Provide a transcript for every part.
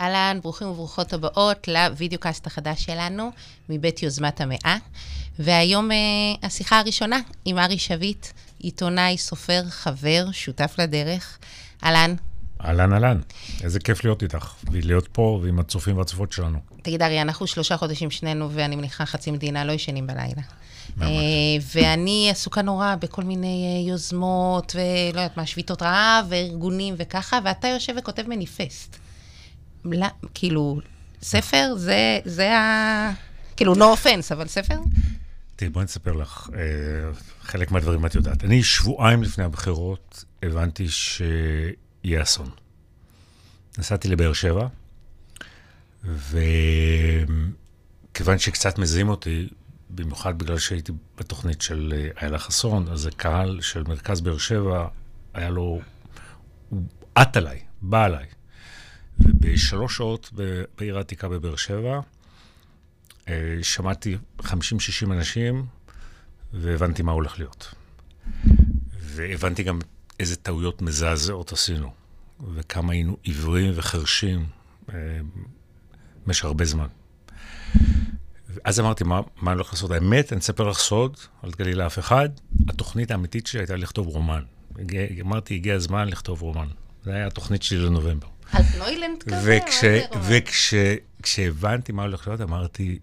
אהלן, ברוכים וברוכות הבאות לוידאו קאסט החדש שלנו, מבית יוזמת המאה. והיום אה, השיחה הראשונה עם ארי שביט, עיתונאי, סופר, חבר, שותף לדרך. אהלן. אהלן, אהלן. איזה כיף להיות איתך, ולהיות פה ועם הצופים והצופות שלנו. תגיד, ארי, אנחנו שלושה חודשים שנינו, ואני מניחה חצי מדינה לא ישנים בלילה. אה, ואני עסוקה נורא בכל מיני אה, יוזמות, ולא יודעת מה, שביתות רעב, וארגונים וככה, ואתה יושב וכותב מניפסט. לא, כאילו, ספר זה, זה ה... כאילו, no offense, אבל ספר? תראי, בואי נספר לך, אה, חלק מהדברים את יודעת. אני שבועיים לפני הבחירות הבנתי שיהיה אסון. נסעתי לבאר שבע, וכיוון שקצת מזהים אותי, במיוחד בגלל שהייתי בתוכנית של אה, איילה חסון, אז הקהל של מרכז באר שבע, היה לו, הוא עט עליי, בא עליי. ובשלוש שעות בעיר העתיקה בבאר שבע, אה, שמעתי 50-60 אנשים, והבנתי מה הולך להיות. והבנתי גם איזה טעויות מזעזעות עשינו, וכמה היינו עיוורים וחרשים אה, במשך הרבה זמן. אז אמרתי, מה, מה אני הולך לעשות? האמת, אני אספר לך סוד, אל תגלי לאף אחד, התוכנית האמיתית שלי הייתה לכתוב רומן. אמרתי, הגיע הזמן לכתוב רומן. זו הייתה התוכנית שלי לנובמבר. על נוילנד כזה? וכש, וכשהבנתי מה הולך להיות, אמרתי,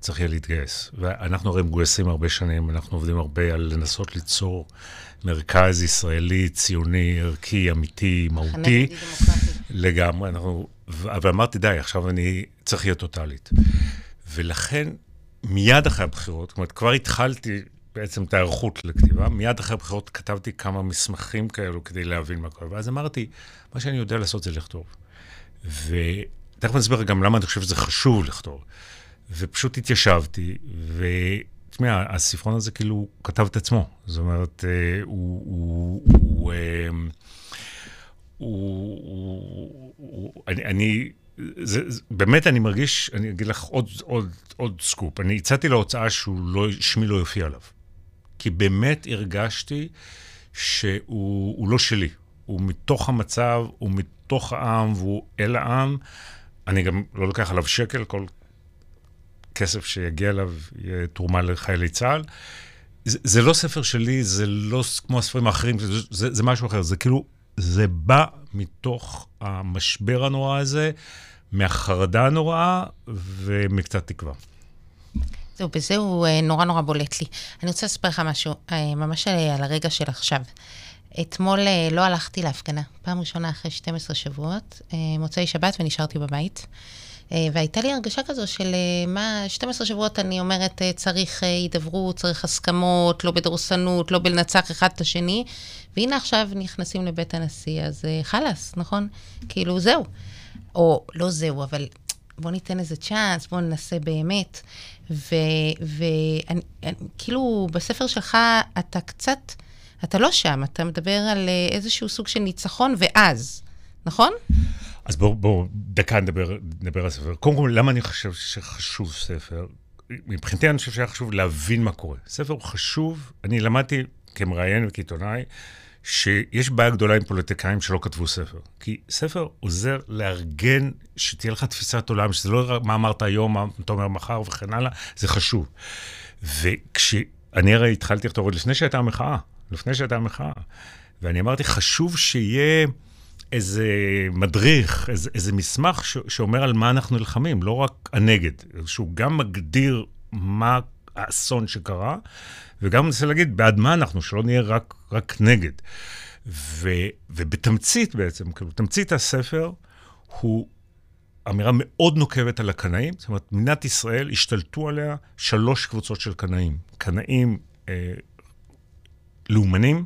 צריך יהיה להתגייס. ואנחנו הרי מגויסים הרבה שנים, אנחנו עובדים הרבה על לנסות ליצור מרכז ישראלי, ציוני, ערכי, אמיתי, מהותי. לגמרי, אנחנו... אבל אמרתי, די, עכשיו אני צריך להיות טוטאלית. ולכן, מיד אחרי הבחירות, זאת אומרת, כבר התחלתי בעצם את ההיערכות לכתיבה, מיד אחרי הבחירות כתבתי כמה מסמכים כאלו כדי להבין מה קורה. ואז אמרתי, מה שאני יודע לעשות זה לכתוב. ותכף אני אסביר גם למה אני חושב שזה חשוב לכתוב. ופשוט התיישבתי, ותשמע, הספרון הזה כאילו כתב את עצמו. זאת אומרת, אה, הוא... הוא, הוא, אה, הוא, הוא, הוא אני, אני זה, זה, באמת אני מרגיש, אני אגיד לך עוד, עוד, עוד סקופ. אני הצעתי להוצאה שהוא לא, שמי לא יופיע עליו. כי באמת הרגשתי שהוא הוא לא שלי. הוא מתוך המצב, הוא מתוך העם, והוא אל העם. אני גם לא לוקח עליו שקל, כל כסף שיגיע אליו יהיה תרומה לחיילי צה"ל. זה, זה לא ספר שלי, זה לא כמו הספרים האחרים, זה, זה, זה משהו אחר. זה כאילו, זה בא מתוך המשבר הנורא הזה, מהחרדה הנוראה ומקצת תקווה. זהו, בזה הוא אה, נורא נורא בולט לי. אני רוצה לספר לך משהו, אה, ממש על הרגע של עכשיו. אתמול אה, לא הלכתי להפגנה, פעם ראשונה אחרי 12 שבועות, מוצאי שבת ונשארתי בבית. והייתה לי הרגשה כזו של מה, 12 שבועות אני אומרת, צריך הידברות, צריך הסכמות, לא בדורסנות, לא בלנצח אחד את השני, והנה עכשיו נכנסים לבית הנשיא, אז חלאס, נכון? כאילו, זהו. או לא זהו, אבל בוא ניתן איזה צ'אנס, בוא ננסה באמת. וכאילו, בספר שלך אתה קצת, אתה לא שם, אתה מדבר על איזשהו סוג של ניצחון ואז, נכון? אז בואו בוא, דקה נדבר, נדבר על ספר. קודם כל, למה אני חושב שחשוב ספר? מבחינתי אני חושב שהיה חשוב להבין מה קורה. ספר הוא חשוב, אני למדתי כמראיין וכעיתונאי, שיש בעיה גדולה עם פוליטיקאים שלא כתבו ספר. כי ספר עוזר לארגן, שתהיה לך תפיסת עולם, שזה לא מה אמרת היום, מה אתה אומר מחר וכן הלאה, זה חשוב. וכשאני הרי התחלתי לכתוב עוד לפני שהייתה המחאה, לפני שהייתה המחאה, ואני אמרתי, חשוב שיהיה איזה מדריך, איזה, איזה מסמך ש, שאומר על מה אנחנו נלחמים, לא רק הנגד, שהוא גם מגדיר מה האסון שקרה, וגם מנסה להגיד בעד מה אנחנו, שלא נהיה רק, רק נגד. ו, ובתמצית בעצם, כאילו, תמצית הספר הוא אמירה מאוד נוקבת על הקנאים. זאת אומרת, מדינת ישראל השתלטו עליה שלוש קבוצות של קנאים. קנאים אה, לאומנים,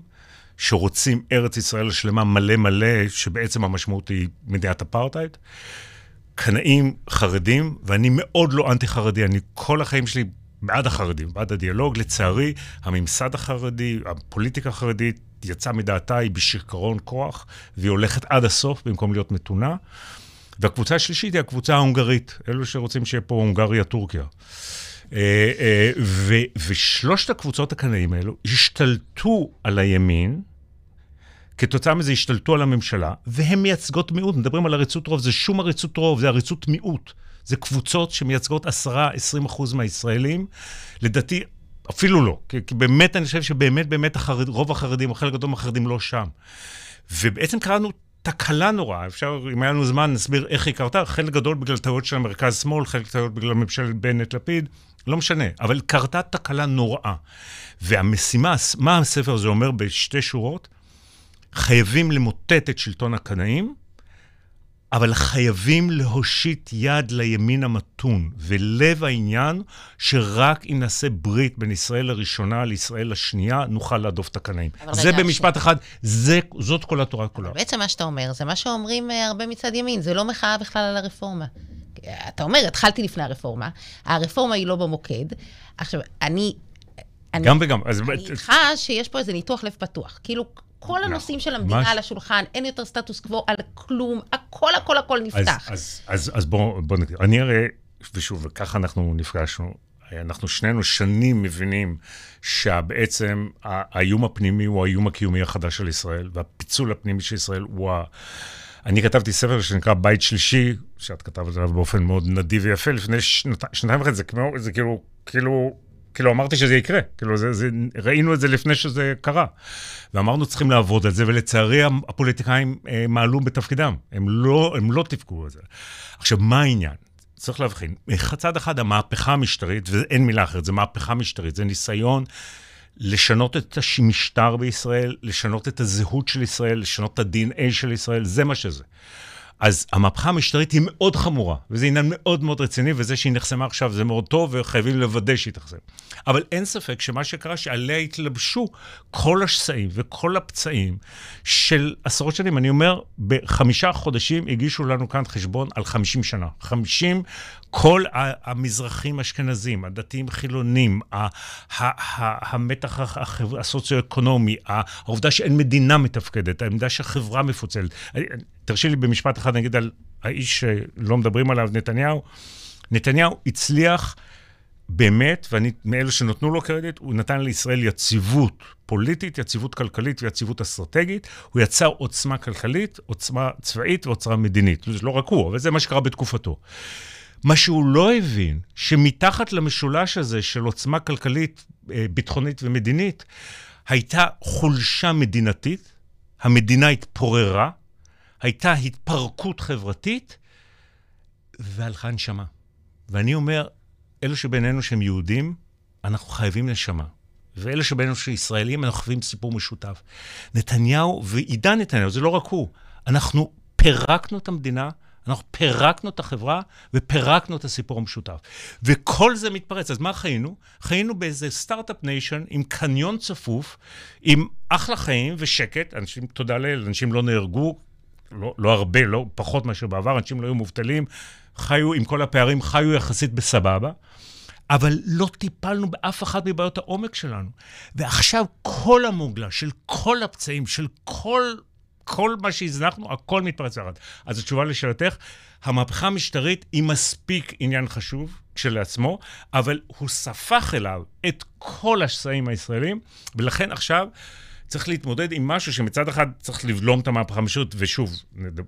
שרוצים ארץ ישראל שלמה מלא מלא, שבעצם המשמעות היא מדינת אפרטהייד. קנאים חרדים, ואני מאוד לא אנטי-חרדי, אני כל החיים שלי בעד החרדים, בעד הדיאלוג. לצערי, הממסד החרדי, הפוליטיקה החרדית, יצאה מדעתה, היא בשיכרון כוח, והיא הולכת עד הסוף במקום להיות מתונה. והקבוצה השלישית היא הקבוצה ההונגרית, אלו שרוצים שיהיה פה הונגריה-טורקיה. אה, אה, ושלושת הקבוצות הקנאים האלו השתלטו על הימין כתוצאה מזה השתלטו על הממשלה, והן מייצגות מיעוט. מדברים על עריצות רוב, זה שום עריצות רוב, זה עריצות מיעוט. זה קבוצות שמייצגות 10-20 אחוז מהישראלים. לדעתי, אפילו לא. כי, כי באמת, אני חושב שבאמת, באמת החרד, רוב החרדים, או חלק גדול מהחרדים לא שם. ובעצם קראנו תקלה נוראה, אפשר, אם היה לנו זמן, נסביר איך היא קרתה, חלק גדול בגלל טעויות של המרכז-שמאל, חלק טעויות בגלל ממשלת בנט-לפיד, לא משנה, אבל קרתה תקלה נוראה. והמשימה, מה הספר הזה אומר בשתי שורות? חייבים למוטט את שלטון הקנאים, אבל חייבים להושיט יד לימין המתון. ולב העניין, שרק אם נעשה ברית בין ישראל הראשונה לישראל השנייה, נוכל להדוף את הקנאים. זה במשפט ש... אחד, זה, זאת כל התורה כולה. בעצם מה שאתה אומר, זה מה שאומרים אה, הרבה מצד ימין, זה לא מחאה בכלל על הרפורמה. אתה אומר, התחלתי לפני הרפורמה, הרפורמה היא לא במוקד. עכשיו, אני... אני גם וגם. אני איתך שיש פה איזה ניתוח לב פתוח. כאילו, כל הנושאים של המדינה על השולחן, אין יותר סטטוס קוו על כלום, הכל, הכל, הכל נפתח. אז, אז, אז בואו בוא נגיד, אני הרי, ושוב, וככה אנחנו נפגשנו, אנחנו שנינו שנים מבינים שבעצם האיום הפנימי הוא האיום הקיומי החדש של ישראל, והפיצול הפנימי של ישראל הוא ה... אני כתבתי ספר שנקרא בית שלישי, שאת כתבת עליו באופן מאוד נדיב ויפה, לפני שנת, שנתיים וחצי, זה כמו, זה כאילו, כאילו, כאילו אמרתי שזה יקרה, כאילו זה, זה, ראינו את זה לפני שזה קרה. ואמרנו צריכים לעבוד על זה, ולצערי הפוליטיקאים אה, מעלו בתפקידם, הם לא, הם לא תפקו על זה. עכשיו, מה העניין? צריך להבחין. צד אחד, המהפכה המשטרית, ואין מילה אחרת, זה מהפכה משטרית, זה ניסיון לשנות את המשטר בישראל, לשנות את הזהות של ישראל, לשנות את ה-DNA של ישראל, זה מה שזה. אז המהפכה המשטרית היא מאוד חמורה, וזה עניין מאוד מאוד רציני, וזה שהיא נחסמה עכשיו זה מאוד טוב, וחייבים לוודא שהיא תחסם. אבל אין ספק שמה שקרה, שעליה התלבשו כל השסעים וכל הפצעים של עשרות שנים. אני אומר, בחמישה חודשים הגישו לנו כאן חשבון על חמישים שנה. חמישים, כל המזרחים אשכנזים, הדתיים חילונים, המתח הסוציו-אקונומי, העובדה שאין מדינה מתפקדת, העמדה שהחברה מפוצלת. תרשי לי במשפט אחד, נגיד על האיש שלא מדברים עליו, נתניהו. נתניהו הצליח באמת, ואני מאלה שנתנו לו קרדיט, הוא נתן לישראל יציבות פוליטית, יציבות כלכלית ויציבות אסטרטגית. הוא יצר עוצמה כלכלית, עוצמה צבאית ועוצמה מדינית. זה לא רק הוא, אבל זה מה שקרה בתקופתו. מה שהוא לא הבין, שמתחת למשולש הזה של עוצמה כלכלית, אה, ביטחונית ומדינית, הייתה חולשה מדינתית, המדינה התפוררה, הייתה התפרקות חברתית, והלכה נשמה. ואני אומר, אלו שבינינו שהם יהודים, אנחנו חייבים נשמה. ואלה שבינינו שישראלים, אנחנו חייבים סיפור משותף. נתניהו ועידן נתניהו, זה לא רק הוא, אנחנו פירקנו את המדינה, אנחנו פירקנו את החברה ופירקנו את הסיפור המשותף. וכל זה מתפרץ. אז מה חיינו? חיינו באיזה start-up nation עם קניון צפוף, עם אחלה חיים ושקט. אנשים, תודה לאל, אנשים לא נהרגו, לא, לא הרבה, לא פחות מאשר בעבר, אנשים לא היו מובטלים, חיו עם כל הפערים, חיו יחסית בסבבה. אבל לא טיפלנו באף אחת מבעיות העומק שלנו. ועכשיו כל המוגלה של כל הפצעים, של כל, כל מה שהזנחנו, הכל מתפרץ יחד. אז התשובה לשאלתך, המהפכה המשטרית היא מספיק עניין חשוב כשלעצמו, אבל הוא ספח אליו את כל השסעים הישראלים, ולכן עכשיו... צריך להתמודד עם משהו שמצד אחד צריך לבלום את המהפכה המשטרית, ושוב,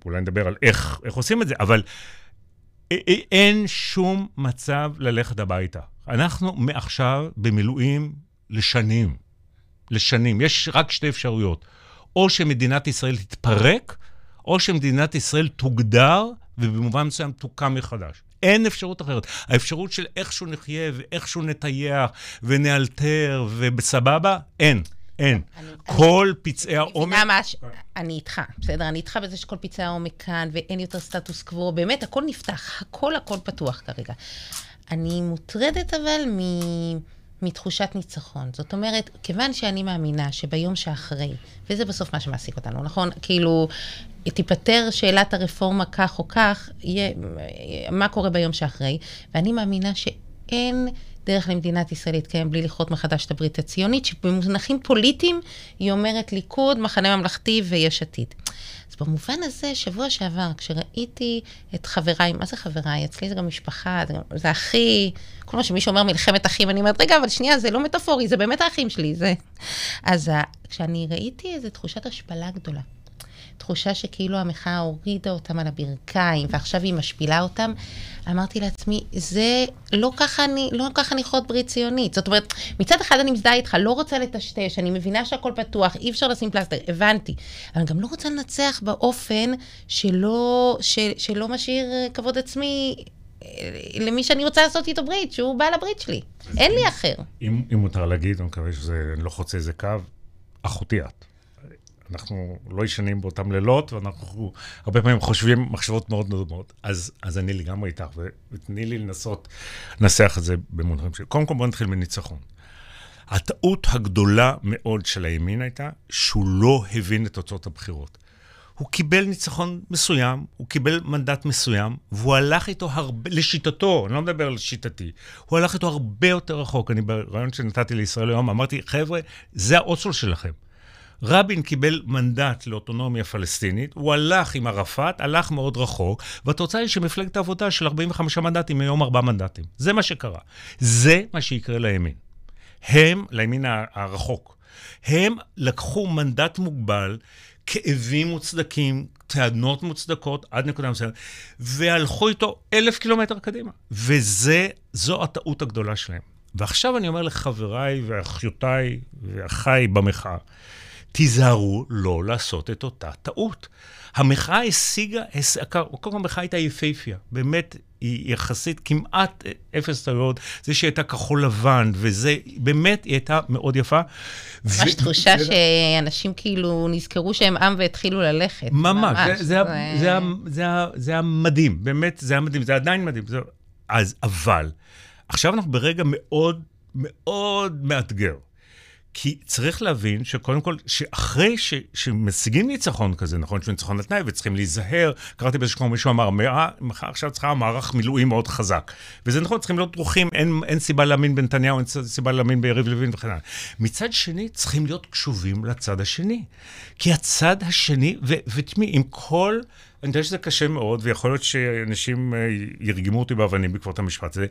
אולי נדבר על איך, איך עושים את זה, אבל אין שום מצב ללכת הביתה. אנחנו מעכשיו במילואים לשנים. לשנים. יש רק שתי אפשרויות. או שמדינת ישראל תתפרק, או שמדינת ישראל תוגדר, ובמובן מסוים תוקם מחדש. אין אפשרות אחרת. האפשרות של איכשהו נחיה ואיכשהו נטייח ונאלתר ובסבבה, אין. אין. כל פצעי העומק... אני איתך, בסדר? אני איתך בזה שכל פצעי העומק כאן, ואין יותר סטטוס קוו, באמת, הכל נפתח, הכל הכל פתוח כרגע. אני מוטרדת אבל מ... מתחושת ניצחון. זאת אומרת, כיוון שאני מאמינה שביום שאחרי, וזה בסוף מה שמעסיק אותנו, נכון? כאילו, תיפתר שאלת הרפורמה כך או כך, יהיה, מה קורה ביום שאחרי, ואני מאמינה שאין... דרך למדינת ישראל להתקיים בלי לכרות מחדש את הברית הציונית, שבמונחים פוליטיים היא אומרת ליכוד, מחנה ממלכתי ויש עתיד. אז במובן הזה, שבוע שעבר, כשראיתי את חבריי, מה זה חבריי? אצלי זה גם משפחה, זה, גם, זה אחי, כל מה שמישהו אומר מלחמת אחים, אני אומרת, רגע, אבל שנייה, זה לא מטאפורי, זה באמת האחים שלי, זה... אז כשאני ראיתי איזו תחושת השפלה גדולה. תחושה שכאילו המחאה הורידה אותם על הברכיים, ועכשיו היא משפילה אותם, אמרתי לעצמי, זה לא ככה אני, לא ככה אני חוד ברית ציונית. זאת אומרת, מצד אחד אני מזדהה איתך, לא רוצה לטשטש, אני מבינה שהכל פתוח, אי אפשר לשים פלסטר, הבנתי. אבל גם לא רוצה לנצח באופן שלא, של, שלא משאיר כבוד עצמי אה, למי שאני רוצה לעשות איתו ברית, שהוא בעל הברית שלי. אין לי אחר. אם, אם מותר להגיד, אני מקווה שזה לא חוצה איזה קו, אחותי את. אנחנו לא ישנים באותם לילות, ואנחנו הרבה פעמים חושבים מחשבות מאוד מאוד. אז, אז אני לגמרי איתך, ותני לי לנסות לנסח את זה במונחים שלי. קודם כל בוא נתחיל מניצחון. הטעות הגדולה מאוד של הימין הייתה שהוא לא הבין את תוצאות הבחירות. הוא קיבל ניצחון מסוים, הוא קיבל מנדט מסוים, והוא הלך איתו הרבה, לשיטתו, אני לא מדבר על שיטתי, הוא הלך איתו הרבה יותר רחוק. אני ברעיון שנתתי לישראל היום, אמרתי, חבר'ה, זה האוסלו שלכם. רבין קיבל מנדט לאוטונומיה פלסטינית, הוא הלך עם ערפאת, הלך מאוד רחוק, והתוצאה היא שמפלגת העבודה של 45 מנדטים היום 4 מנדטים. זה מה שקרה. זה מה שיקרה לימין. הם, לימין הרחוק, הם לקחו מנדט מוגבל, כאבים מוצדקים, טענות מוצדקות עד נקודה מסוימת, והלכו איתו אלף קילומטר קדימה. וזו הטעות הגדולה שלהם. ועכשיו אני אומר לחבריי ואחיותיי ואחיי במחאה, תיזהרו לא לעשות את אותה טעות. המחאה השיגה, קודם כל המחאה הייתה יפהפייה, באמת, היא יחסית כמעט אפס טעויות, זה שהיא הייתה כחול לבן, וזה, באמת, היא הייתה מאוד יפה. ממש תחושה שאנשים כאילו נזכרו שהם עם והתחילו ללכת. ממש, זה היה מדהים, באמת, זה היה מדהים, זה עדיין מדהים. אז, אבל, עכשיו אנחנו ברגע מאוד מאוד מאתגר. כי צריך להבין שקודם כל, שאחרי ש, שמשיגים ניצחון כזה, נכון שהוא ניצחון לתנאי וצריכים להיזהר, קראתי באיזשהו כמו מישהו אמר, עכשיו צריכה מערך מילואים מאוד חזק. וזה נכון, צריכים להיות דרוכים, אין, אין סיבה להאמין בנתניהו, אין סיבה להאמין ביריב לוין וכן הלאה. מצד שני, צריכים להיות קשובים לצד השני. כי הצד השני, ותשמעי, עם כל... אני יודע שזה קשה מאוד, ויכול להיות שאנשים אה, ירגמו אותי באבנים בעקבות המשפט הזה.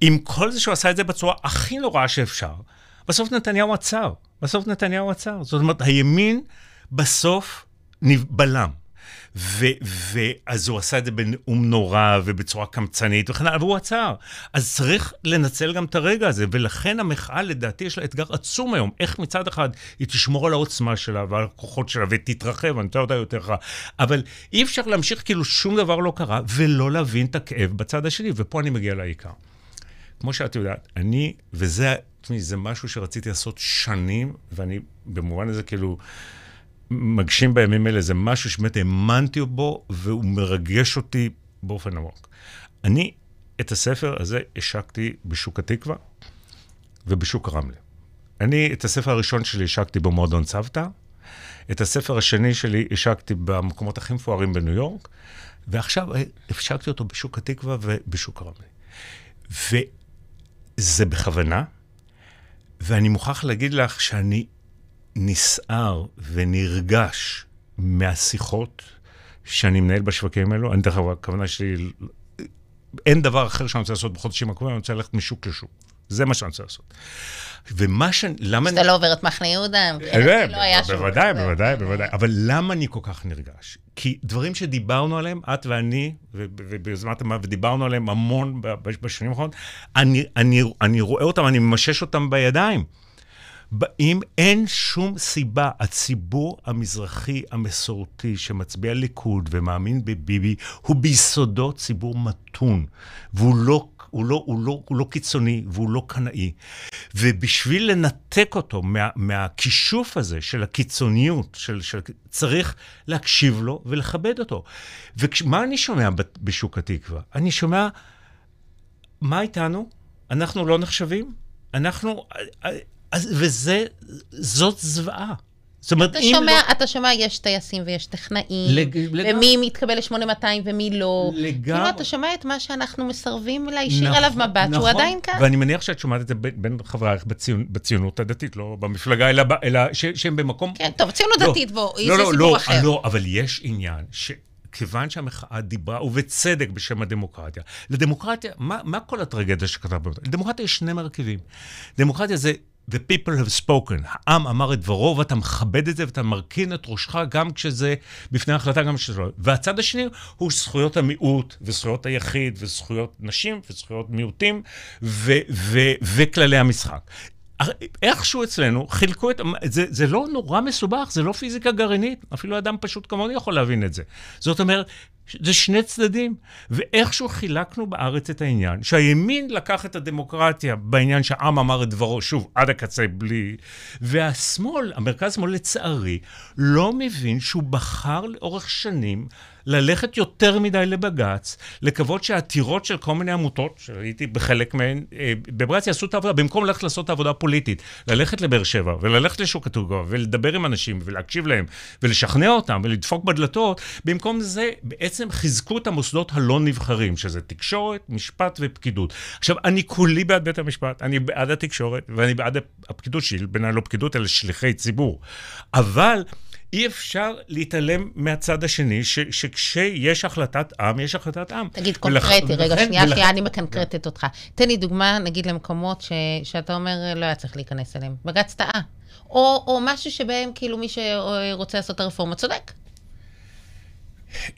עם כל זה שהוא עשה את זה בצורה הכי נוראה שאפשר, בסוף נתניהו עצר. בסוף נתניהו עצר. זאת אומרת, הימין בסוף בלם. ואז הוא עשה את זה בנאום נורא ובצורה קמצנית וכן הלאה, והוא עצר. אז צריך לנצל גם את הרגע הזה, ולכן המחאה, לדעתי, יש לה אתגר עצום היום. איך מצד אחד היא תשמור על העוצמה שלה ועל הכוחות שלה ותתרחב, אני יודע אותה יותר רע. אבל אי אפשר להמשיך כאילו שום דבר לא קרה, ולא להבין את הכאב בצד השני, ופה אני מגיע לעיקר. כמו שאת יודעת, אני, וזה תשמעי, זה משהו שרציתי לעשות שנים, ואני במובן הזה כאילו מגשים בימים אלה, זה משהו שבאמת האמנתי בו, והוא מרגש אותי באופן עמוק. אני את הספר הזה השקתי בשוק התקווה ובשוק הרמלה. אני את הספר הראשון שלי השקתי במועדון צוותא, את הספר השני שלי השקתי במקומות הכי מפוארים בניו יורק, ועכשיו השקתי אותו בשוק התקווה ובשוק הרמלה. וזה בכוונה, ואני מוכרח להגיד לך שאני נסער ונרגש מהשיחות שאני מנהל בשווקים האלו. אני דרך אגב, הכוונה שלי, אין דבר אחר שאני רוצה לעשות בחודשים הקרובים, אני רוצה ללכת משוק לשוק. זה מה שאני רוצה לעשות. ומה ש... למה... שאתה לא עובר את מחנה יהודה, מבחינתי לא היה שום... בוודאי, בוודאי, בוודאי. אבל למה אני כל כך נרגש? כי דברים שדיברנו עליהם, את ואני, וביוזמת המאבק, ודיברנו עליהם המון בשנים האחרונות, אני רואה אותם, אני ממשש אותם בידיים. אם אין שום סיבה, הציבור המזרחי המסורתי שמצביע ליכוד ומאמין בביבי, הוא ביסודו ציבור מתון, והוא לא הוא לא, הוא לא, הוא לא קיצוני והוא לא קנאי. ובשביל לנתק אותו מה, מהכישוף הזה של הקיצוניות, של, של, צריך להקשיב לו ולכבד אותו. ומה אני שומע בשוק התקווה? אני שומע, מה איתנו? אנחנו לא נחשבים? אנחנו... וזה, זאת זוועה. זאת אומרת, אתה אם שומע, לא... אתה שומע, יש טייסים ויש טכנאים, לג... ומי לג... מתקבל ל-8200 ומי לא. לגמרי. כאילו, אתה שומע את מה שאנחנו מסרבים להישיר נכון, עליו מבט, נכון. שהוא עדיין כאן. ואני מניח שאת שומעת את זה בין חברייך בציונ... בציונות הדתית, לא במפלגה, אלא, אלא ש... שהם במקום... כן, טוב, ציונות לא, דתית, בוא, לא, זה לא, סיפור לא, אחר. לא, אבל יש עניין ש... כיוון שהמחאה דיברה, ובצדק, בשם הדמוקרטיה, לדמוקרטיה, מה, מה כל הטרגדיה שכתב במדינה? לדמוקרטיה יש שני מרכיבים. דמוקרטיה זה the people have spoken, העם אמר את דברו, ואתה מכבד את זה ואתה מרכין את ראשך גם כשזה בפני החלטה, גם כשזה לא. והצד השני הוא זכויות המיעוט, וזכויות היחיד, וזכויות נשים, וזכויות מיעוטים, וכללי המשחק. איכשהו אצלנו חילקו את... זה, זה לא נורא מסובך, זה לא פיזיקה גרעינית, אפילו אדם פשוט כמוני יכול להבין את זה. זאת אומרת, זה שני צדדים. ואיכשהו חילקנו בארץ את העניין, שהימין לקח את הדמוקרטיה בעניין שהעם אמר את דברו, שוב, עד הקצה בלי... והשמאל, המרכז-שמאל לצערי, לא מבין שהוא בחר לאורך שנים ללכת יותר מדי לבג"ץ, לקוות שהעתירות של כל מיני עמותות, שהייתי בחלק מהן, אה, בבג"ץ יעשו את העבודה, במקום ללכת לעשות את העבודה הפוליטית, ללכת לבאר שבע, וללכת לשוק התעוגה, ולדבר עם אנשים, ולהקשיב להם, ולשכנע אותם, ולדפוק בדלתות, במקום זה בעצם חיזקו את המוסדות הלא נבחרים, שזה תקשורת, משפט ופקידות. עכשיו, אני כולי בעד בית המשפט, אני בעד התקשורת, ואני בעד הפקידות, שהיא בעיניי לא פקידות, אלא שליחי ציבור. אבל... אי אפשר להתעלם מהצד השני, ש, שכשיש החלטת עם, יש החלטת עם. תגיד קונקרטי, רגע, ולכן, שנייה, ולכן, שנייה, אני מקנקרטת אותך. תן לי דוגמה, נגיד, למקומות ש, שאתה אומר, לא היה צריך להיכנס אליהם. בג"ץ טעה. או, או משהו שבהם, כאילו, מי שרוצה לעשות את הרפורמה צודק.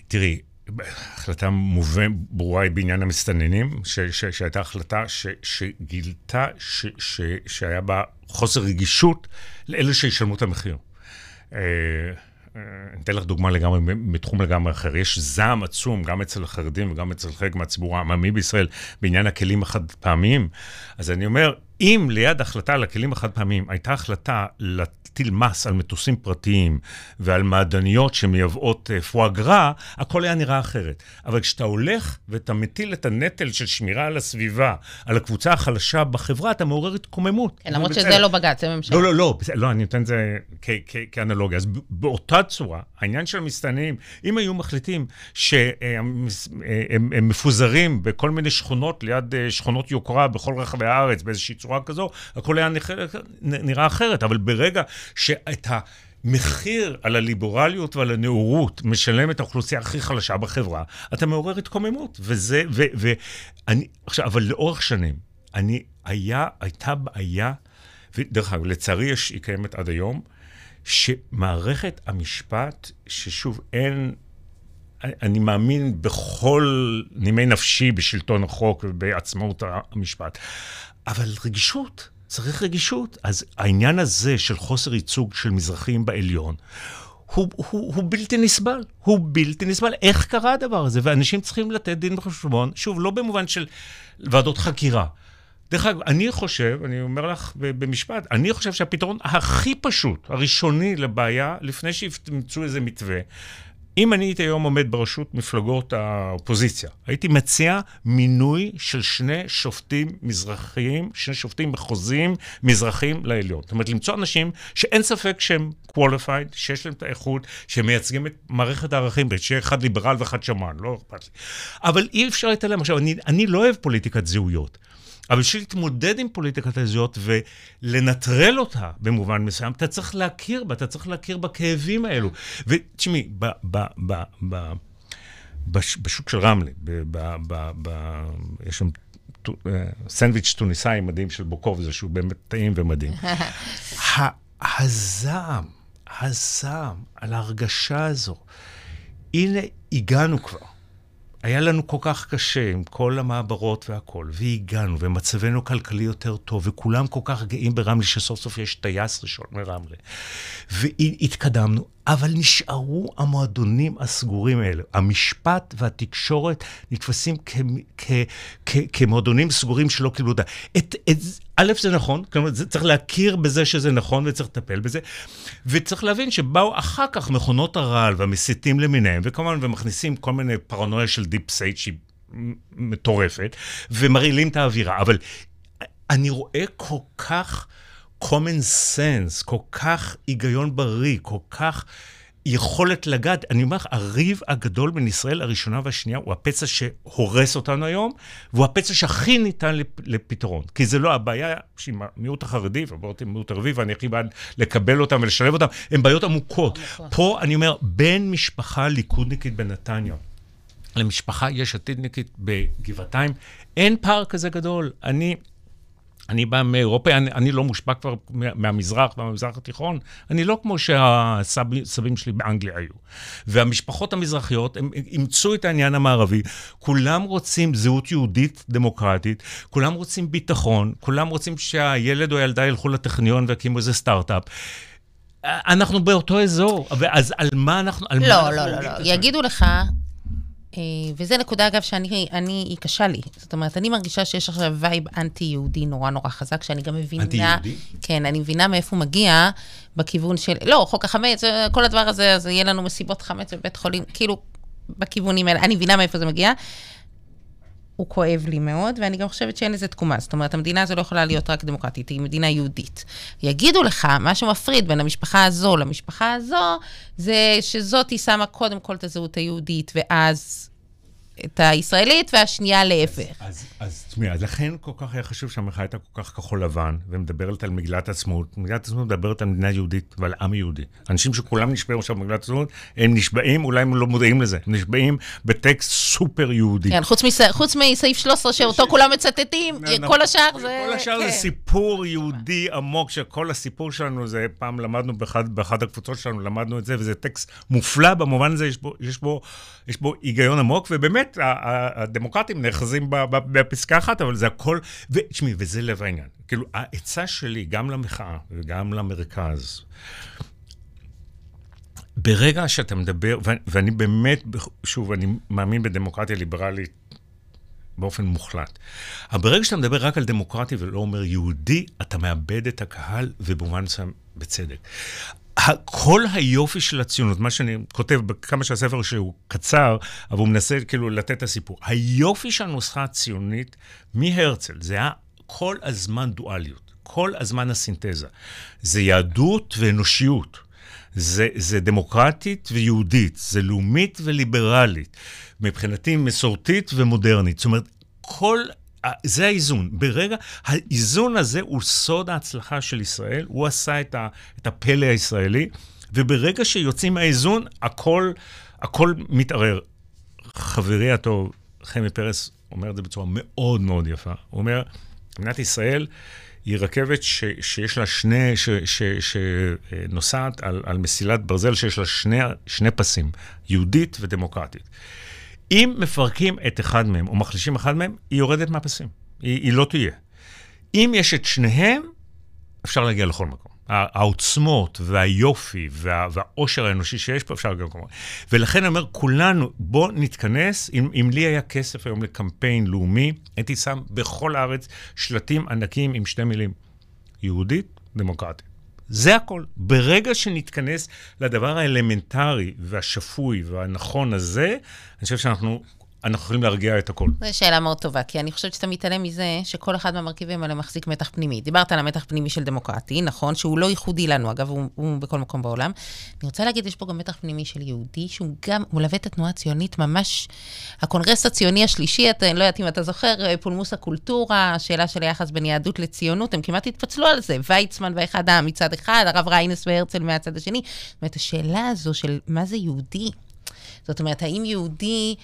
תראי, החלטה מובן, ברורה היא בעניין המסתננים, ש, ש, שהייתה החלטה ש, שגילתה ש, ש, שהיה בה חוסר רגישות לאלה שישלמו את המחיר. אה, אה, אני אתן לך דוגמה לגמרי, מתחום לגמרי אחר. יש זעם עצום, גם אצל החרדים וגם אצל חלק מהציבור העממי בישראל, בעניין הכלים החד פעמיים. אז אני אומר, אם ליד החלטה על הכלים החד פעמיים הייתה החלטה להטיל מס על מטוסים פרטיים ועל מעדניות שמייבאות אה, פואגרה, הכל היה נראה אחרת. אבל כשאתה הולך ואתה מטיל את הנטל של שמירה על הסביבה, על הקבוצה החלשה בחברה, אתה מעורר התקוממות. כן, למרות שזה לא בג"ץ, זה ממשלה. לא, לא, לא, לא, אני נותן את זה כאנלוגיה. אז באותה צורה, העניין של המסתננים, אם היו מחליטים שהם מפוזרים בכל מיני שכונות ליד אה, שכונות יוקרה בכל רחבי הארץ, באיזושהי צורה כזו, הכל היה נראה אחרת. אבל ברגע שאת ה... מחיר על הליברליות ועל הנאורות משלמת האוכלוסייה הכי חלשה בחברה, אתה מעורר התקוממות. וזה, ו, ו, אני, עכשיו, אבל לאורך שנים, אני, היה, הייתה בעיה, ודרך אגב, לצערי יש, היא קיימת עד היום, שמערכת המשפט, ששוב, אין... אני מאמין בכל נימי נפשי בשלטון החוק ובעצמאות המשפט, אבל רגישות, צריך רגישות. אז העניין הזה של חוסר ייצוג של מזרחים בעליון, הוא, הוא, הוא בלתי נסבל. הוא בלתי נסבל. איך קרה הדבר הזה? ואנשים צריכים לתת דין וחשבון, שוב, לא במובן של ועדות חקירה, דרך אגב, אני חושב, אני אומר לך במשפט, אני חושב שהפתרון הכי פשוט, הראשוני לבעיה, לפני שימצאו איזה מתווה, אם אני הייתי היום עומד בראשות מפלגות האופוזיציה, הייתי מציע מינוי של שני שופטים מזרחיים, שני שופטים מחוזיים מזרחיים לעליון. זאת אומרת, למצוא אנשים שאין ספק שהם qualified, שיש להם את האיכות, שמייצגים את מערכת הערכים, שיהיה אחד ליברל ואחד שמן, לא אכפת לי. אבל אי אפשר להתעלם. עכשיו, אני, אני לא אוהב פוליטיקת זהויות. אבל בשביל להתמודד עם פוליטיקת הזהויות ולנטרל אותה במובן מסוים, אתה צריך להכיר בה, אתה צריך להכיר בכאבים האלו. ותשמעי, בשוק של רמלה, יש שם סנדוויץ' טוניסאי מדהים של בוקוב, זה שהוא באמת טעים ומדהים. הזעם, הזעם על ההרגשה הזו, הנה הגענו כבר. היה לנו כל כך קשה עם כל המעברות והכול, והגענו, ומצבנו כלכלי יותר טוב, וכולם כל כך גאים ברמלה, שסוף סוף יש טייס ראשון מרמלה. והתקדמנו, אבל נשארו המועדונים הסגורים האלה. המשפט והתקשורת נתפסים כמועדונים סגורים שלא קיבלו אותה. את, את, א', זה נכון, כלומר, צריך להכיר בזה שזה נכון וצריך לטפל בזה, וצריך להבין שבאו אחר כך מכונות הרעל והמסיתים למיניהם, וכמובן, ומכניסים כל מיני פרנויה של deep state שהיא מטורפת, ומרעילים את האווירה. אבל אני רואה כל כך... common sense, כל כך היגיון בריא, כל כך יכולת לגעת. אני אומר לך, הריב הגדול בין ישראל הראשונה והשנייה הוא הפצע שהורס אותנו היום, והוא הפצע שהכי ניתן לפתרון. כי זה לא הבעיה שעם המיעוט החרדי, ובאות עם מיעוט ערבי, ואני הכי בעד לקבל אותם ולשלב אותם, הן בעיות עמוקות. נכון. פה אני אומר, בין משפחה ליכודניקית בנתניה, למשפחה יש עתידניקית בגבעתיים, אין פער כזה גדול. אני... אני בא מאירופה, אני, אני לא מושפע כבר מהמזרח והמזרח התיכון, אני לא כמו שהסבים שלי באנגליה היו. והמשפחות המזרחיות, הם אימצו את העניין המערבי, כולם רוצים זהות יהודית דמוקרטית, כולם רוצים ביטחון, כולם רוצים שהילד או הילדה ילכו לטכניון ויקימו איזה סטארט-אפ. אנחנו באותו אזור, אז על מה אנחנו... על לא, מה לא, אנחנו לא, לא. יגידו לך, וזו נקודה, אגב, שאני, אני, היא קשה לי. זאת אומרת, אני מרגישה שיש עכשיו vibe אנטי-יהודי נורא נורא חזק, שאני גם מבינה... אנטי-יהודי? כן, אני מבינה מאיפה הוא מגיע, בכיוון של... לא, חוק החמץ, אה, כל הדבר הזה, אז יהיה לנו מסיבות חמץ בבית חולים, כאילו, בכיוונים האלה. אני מבינה מאיפה זה מגיע. הוא כואב לי מאוד, ואני גם חושבת שאין לזה תקומה. זאת אומרת, המדינה הזו לא יכולה להיות רק דמוקרטית, היא מדינה יהודית. יגידו לך, מה שמפריד בין המשפחה הזו למשפחה הזו, זה שזאת היא שמה קודם כל את הזהות היהודית, ואז את הישראלית, והשנייה להפך. אז, אז תשמעי, אז לכן כל כך היה חשוב שהמחאה הייתה כל כך כחול לבן, ומדברת על מגילת העצמאות. מגילת העצמאות מדברת על מדינה יהודית ועל עם יהודי. אנשים שכולם נשבעים עכשיו במגילת העצמאות, הם נשבעים, אולי הם לא מודעים לזה, הם נשבעים בטקסט סופר יהודי. כן, חוץ, מס... חוץ מסעיף 13, שאותו כולם מצטטים, כל השאר זה... כל השאר זה כן. סיפור יהודי עמוק, שכל הסיפור שלנו זה, פעם למדנו באחד הקבוצות שלנו, למדנו את זה, וזה טקסט מופלא במובן הזה, יש בו, יש בו, יש בו היגיון עמוק, ובאמת, ה- הדמוקרטים נאחזים בפסקה אחת, אבל זה הכל, ותשמעי, וזה לב העניין. כאילו, העצה שלי, גם למחאה וגם למרכז, ברגע שאתה מדבר, ו- ואני באמת, שוב, אני מאמין בדמוקרטיה ליברלית באופן מוחלט. אבל ברגע שאתה מדבר רק על דמוקרטי ולא אומר יהודי, אתה מאבד את הקהל, ובמובן מסוים בצדק. כל היופי של הציונות, מה שאני כותב בכמה שהספר שהוא קצר, אבל הוא מנסה כאילו לתת את הסיפור. היופי של הנוסחה הציונית מהרצל, זה היה כל הזמן דואליות, כל הזמן הסינתזה. זה יהדות ואנושיות. זה, זה דמוקרטית ויהודית, זה לאומית וליברלית. מבחינתי מסורתית ומודרנית. זאת אומרת, כל... זה האיזון. ברגע, האיזון הזה הוא סוד ההצלחה של ישראל, הוא עשה את, ה, את הפלא הישראלי, וברגע שיוצאים מהאיזון, הכל, הכל מתערער. חברי הטוב, חמי פרס, אומר את זה בצורה מאוד מאוד יפה. הוא אומר, מדינת ישראל היא רכבת ש, שיש לה שני, שנוסעת על, על מסילת ברזל שיש לה שני, שני פסים, יהודית ודמוקרטית. אם מפרקים את אחד מהם או מחלישים אחד מהם, היא יורדת מהפסים. היא, היא לא תהיה. אם יש את שניהם, אפשר להגיע לכל מקום. העוצמות והיופי וה, והעושר האנושי שיש פה, אפשר להגיע לכל מקום. ולכן אני אומר, כולנו, בואו נתכנס. אם, אם לי היה כסף היום לקמפיין לאומי, הייתי שם בכל הארץ שלטים ענקיים עם שתי מילים. יהודית, דמוקרטית. זה הכל. ברגע שנתכנס לדבר האלמנטרי והשפוי והנכון הזה, אני חושב שאנחנו אנחנו יכולים להרגיע את הכל. זו שאלה מאוד טובה, כי אני חושבת שאתה מתעלם מזה שכל אחד מהמרכיבים האלה מחזיק מתח פנימי. דיברת על המתח פנימי של דמוקרטי, נכון? שהוא לא ייחודי לנו, אגב, הוא, הוא בכל מקום בעולם. אני רוצה להגיד, יש פה גם מתח פנימי של יהודי, שהוא גם מלווה את התנועה הציונית ממש... הקונגרס הציוני השלישי, אתה, אני לא יודעת אם אתה זוכר, פולמוס הקולטורה, השאלה של היחס בין יהדות לציונות, הם כמעט התפצלו על זה. ויצמן ואחד העם מצד אחד, הרב ריינס והרצל מהצד השני. זאת אומרת, השאלה הזו של מה זה יהודי, זאת אומרת, האם יהודי...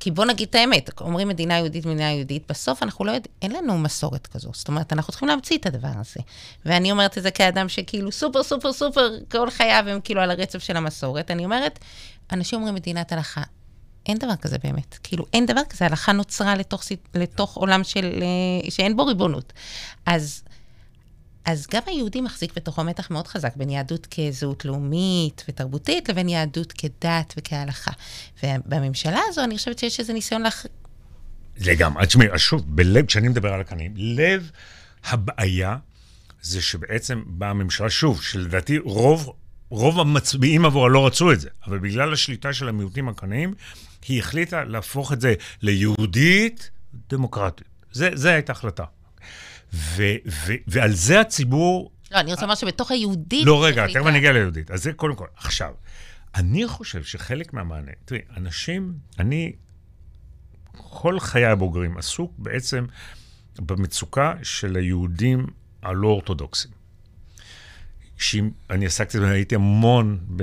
כי בוא נגיד את האמת, אומרים מדינה יהודית, מדינה יהודית, בסוף אנחנו לא יודעים, אין לנו מסורת כזו. זאת אומרת, אנחנו צריכים להמציא את הדבר הזה. ואני אומרת את זה כאדם שכאילו סופר, סופר, סופר, כל חייו הם כאילו על הרצף של המסורת. אני אומרת, אנשים אומרים מדינת הלכה. אין דבר כזה באמת. כאילו, אין דבר כזה, הלכה נוצרה לתוך, לתוך עולם של, שאין בו ריבונות. אז אז גם היהודי מחזיק בתוכו מתח מאוד חזק בין יהדות כזהות לאומית ותרבותית, לבין יהדות כדת וכהלכה. ובממשלה הזו אני חושבת שיש איזה ניסיון לאח... לגמרי. תשמעי, שוב, בלב, כשאני מדבר על הקנים, לב הבעיה זה שבעצם באה הממשלה, שוב, שלדעתי רוב, רוב המצביעים עבורה לא רצו את זה, אבל בגלל השליטה של המיעוטים הקנאים, היא החליטה להפוך את זה ליהודית דמוקרטית. זה הייתה החלטה. ו- ו- ועל זה הציבור... לא, אני רוצה לומר שבתוך היהודית... לא, רגע, תכף אני אגיע ליהודית. אז זה קודם כל. עכשיו, אני חושב שחלק מהמענה... תראי, אנשים, אני כל חיי הבוגרים עסוק בעצם במצוקה של היהודים הלא אורתודוקסים. שאני עסקתי, הייתי המון ב,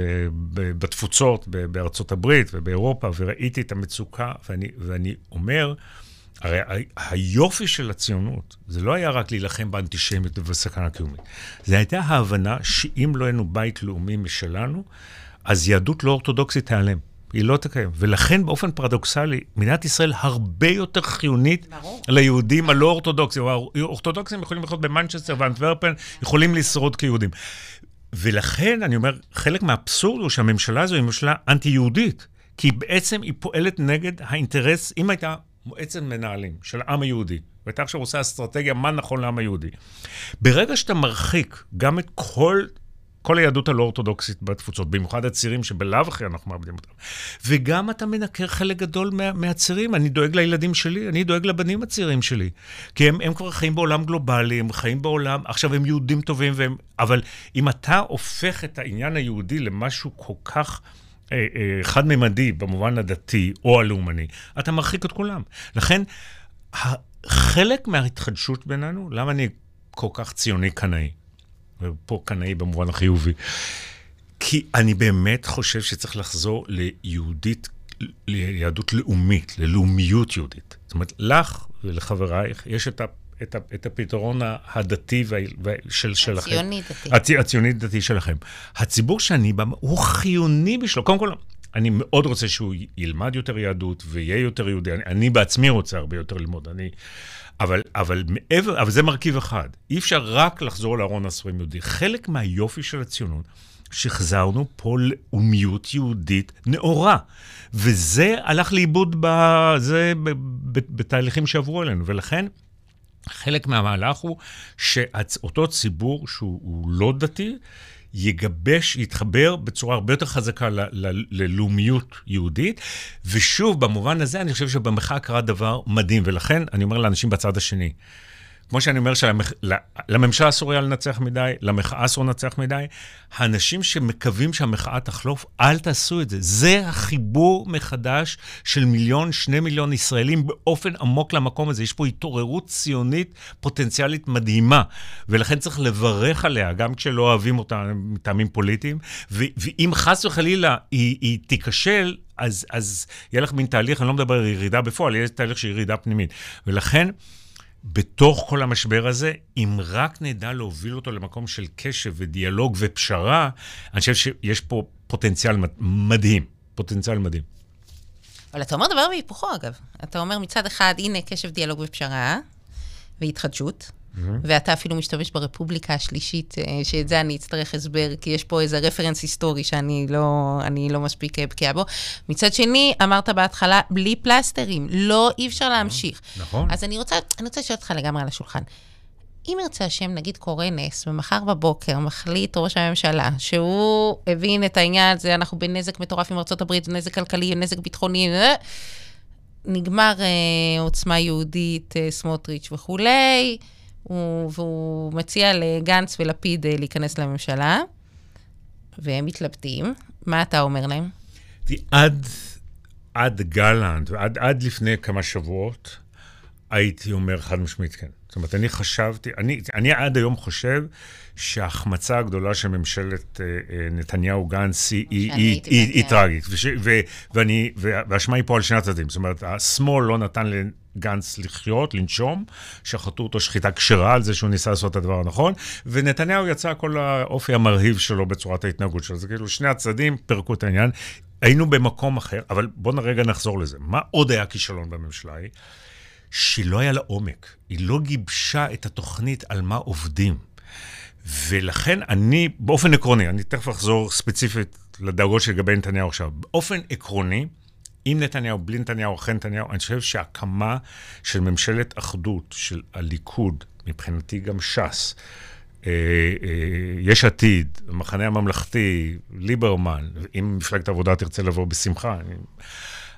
ב, בתפוצות, ב, בארצות הברית ובאירופה, וראיתי את המצוקה, ואני, ואני אומר, הרי היופי של הציונות, זה לא היה רק להילחם באנטישמיות ובסכנה קיומית. זה הייתה ההבנה שאם לא היינו בית לאומי משלנו, אז יהדות לא אורתודוקסית תיעלם. היא לא תקיים. ולכן, באופן פרדוקסלי, מדינת ישראל הרבה יותר חיונית ברור. ליהודים הלא אורתודוקסים. האורתודוקסים יכולים לחיות במנצ'סטר ואנטוורפן, יכולים לשרוד כיהודים. ולכן, אני אומר, חלק מהאבסורד הוא שהממשלה הזו היא ממשלה אנטי-יהודית, כי בעצם היא פועלת נגד האינטרס, אם הייתה מועצת מנהלים של העם היהודי, והייתה עכשיו עושה אסטרטגיה מה נכון לעם היהודי. ברגע שאתה מרחיק גם את כל כל היהדות הלא אורתודוקסית בתפוצות, במיוחד הצירים שבלאו הכי אנחנו מאבדים אותם. וגם אתה מנקר חלק גדול מה, מהצירים. אני דואג לילדים שלי, אני דואג לבנים הצעירים שלי. כי הם, הם כבר חיים בעולם גלובלי, הם חיים בעולם, עכשיו הם יהודים טובים, והם, אבל אם אתה הופך את העניין היהודי למשהו כל כך... אה, אה, חד-ממדי במובן הדתי או הלאומני, אתה מרחיק את כולם. לכן, חלק מההתחדשות בינינו, למה אני כל כך ציוני קנאי? ופה קנאי במובן החיובי. כי אני באמת חושב שצריך לחזור ליהודית, ליהדות לאומית, ללאומיות יהודית. זאת אומרת, לך ולחברייך יש את, ה, את, ה, את הפתרון הדתי וה, של, שלכם. הציוני-דתי. הצ, הציוני-דתי שלכם. הציבור שאני בא, הוא חיוני בשבילו. קודם כל, אני מאוד רוצה שהוא ילמד יותר יהדות ויהיה יותר יהודי. אני, אני בעצמי רוצה הרבה יותר ללמוד. אני... אבל, אבל מעבר, אבל זה מרכיב אחד. אי אפשר רק לחזור לארון הספרים יהודי. חלק מהיופי של הציונות, שחזרנו פה לאומיות יהודית נאורה. וזה הלך לאיבוד בזה, בתהליכים שעברו אלינו. ולכן, חלק מהמהלך הוא שאותו ציבור שהוא לא דתי, יגבש, יתחבר בצורה הרבה יותר חזקה ללאומיות יהודית. ושוב, במובן הזה, אני חושב שבמחאה קרה דבר מדהים, ולכן אני אומר לאנשים בצד השני, כמו שאני אומר שלממשלה אסור היה לנצח מדי, למחאה אסור לנצח מדי, האנשים שמקווים שהמחאה תחלוף, אל תעשו את זה. זה החיבור מחדש של מיליון, שני מיליון ישראלים באופן עמוק למקום הזה. יש פה התעוררות ציונית פוטנציאלית מדהימה, ולכן צריך לברך עליה, גם כשלא אוהבים אותה מטעמים פוליטיים, ואם חס וחלילה היא, היא תיכשל, אז, אז יהיה לך מין תהליך, אני לא מדבר על ירידה בפועל, יהיה תהליך של ירידה פנימית. ולכן, בתוך כל המשבר הזה, אם רק נדע להוביל אותו למקום של קשב ודיאלוג ופשרה, אני חושב שיש פה פוטנציאל מדהים, פוטנציאל מדהים. אבל אתה אומר דבר והיפוכו, אגב. אתה אומר מצד אחד, הנה קשב, דיאלוג ופשרה, והתחדשות, Mm-hmm. ואתה אפילו משתמש ברפובליקה השלישית, אה, שאת זה אני אצטרך הסבר, כי יש פה איזה רפרנס היסטורי שאני לא, לא מספיק אה, בקיאה בו. מצד שני, אמרת בהתחלה, בלי פלסטרים, לא, אי אפשר להמשיך. נכון. אז אני רוצה, אני רוצה לשאול אותך לגמרי על השולחן. אם ירצה השם, נגיד קורא נס, ומחר בבוקר מחליט ראש הממשלה שהוא הבין את העניין הזה, אנחנו בנזק מטורף עם ארה"ב, נזק כלכלי, נזק ביטחוני, אה, נגמר אה, עוצמה יהודית, אה, סמוטריץ' וכולי, הוא, והוא מציע לגנץ ולפיד אה, להיכנס לממשלה, והם מתלבטים. מה אתה אומר להם? עד, עד גלנט, ועד עד לפני כמה שבועות, הייתי אומר חד משמעית כן. זאת אומרת, אני חשבתי, אני, אני עד היום חושב שההחמצה הגדולה של ממשלת אה, אה, נתניהו-גנץ היא, היא, היא, היא, היא טרגית. וש, ו, ואני, והאשמה היא פה על שני הצדדים. זאת אומרת, השמאל לא נתן לגנץ לחיות, לנשום, שחטו אותו שחיטה כשרה על זה שהוא ניסה לעשות את הדבר הנכון, ונתניהו יצא כל האופי המרהיב שלו בצורת ההתנהגות שלו. זה כאילו שני הצדדים פירקו את העניין. היינו במקום אחר, אבל בואו רגע נחזור לזה. מה עוד היה כישלון בממשלה ההיא? שלא היה לה עומק. היא לא גיבשה את התוכנית על מה עובדים. ולכן אני, באופן עקרוני, אני תכף אחזור ספציפית לדאגות שלגבי נתניהו עכשיו. באופן עקרוני, עם נתניהו, בלי נתניהו, אחרי נתניהו, אני חושב שהקמה של ממשלת אחדות של הליכוד, מבחינתי גם ש"ס, אה, אה, יש עתיד, המחנה הממלכתי, ליברמן, אם מפלגת העבודה תרצה לבוא בשמחה, אני,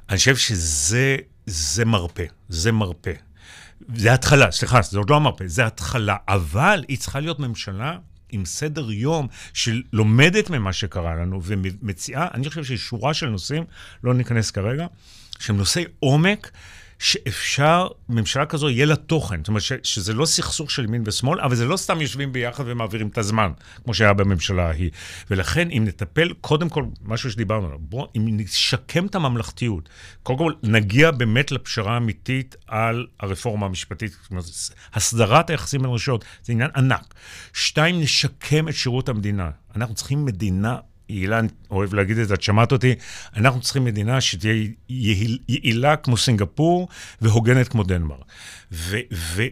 אני חושב שזה זה מרפא, זה מרפא. זה התחלה, סליחה, זה עוד לא המרפא, זה התחלה. אבל היא צריכה להיות ממשלה עם סדר יום שלומדת ממה שקרה לנו ומציעה, אני חושב שיש שורה של נושאים, לא ניכנס כרגע, שהם נושאי עומק, שאפשר, ממשלה כזו יהיה לה תוכן. זאת אומרת, ש, שזה לא סכסוך של ימין ושמאל, אבל זה לא סתם יושבים ביחד ומעבירים את הזמן, כמו שהיה בממשלה ההיא. ולכן, אם נטפל, קודם כל, משהו שדיברנו עליו, בואו, אם נשקם את הממלכתיות, קודם כל נגיע באמת לפשרה האמיתית על הרפורמה המשפטית, אומרת, הסדרת היחסים בין רשויות, זה עניין ענק. שתיים, נשקם את שירות המדינה. אנחנו צריכים מדינה אילן אוהב להגיד את זה, את שמעת אותי, אנחנו צריכים מדינה שתהיה יעילה כמו סינגפור והוגנת כמו דנמרק.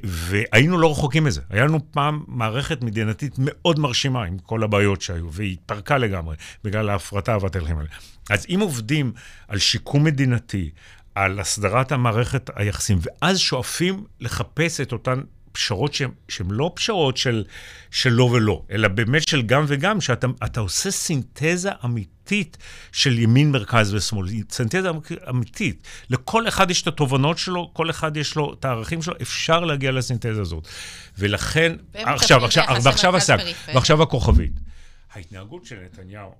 והיינו לא רחוקים מזה. היה לנו פעם מערכת מדינתית מאוד מרשימה עם כל הבעיות שהיו, והיא התפרקה לגמרי בגלל ההפרטה והתהליכים האלה. אז אם עובדים על שיקום מדינתי, על הסדרת המערכת היחסים, ואז שואפים לחפש את אותן פשרות שהן לא פשרות של, של לא ולא, אלא באמת של גם וגם, שאתה עושה סינתזה אמיתית של ימין, מרכז ושמאל, סינתזה אמיתית. לכל אחד יש את התובנות שלו, כל אחד יש לו את הערכים שלו, אפשר להגיע לסינתזה הזאת. ולכן, עכשיו, עכשיו, ועכשיו הסק, ועכשיו הכוכבית. ההתנהגות של נתניהו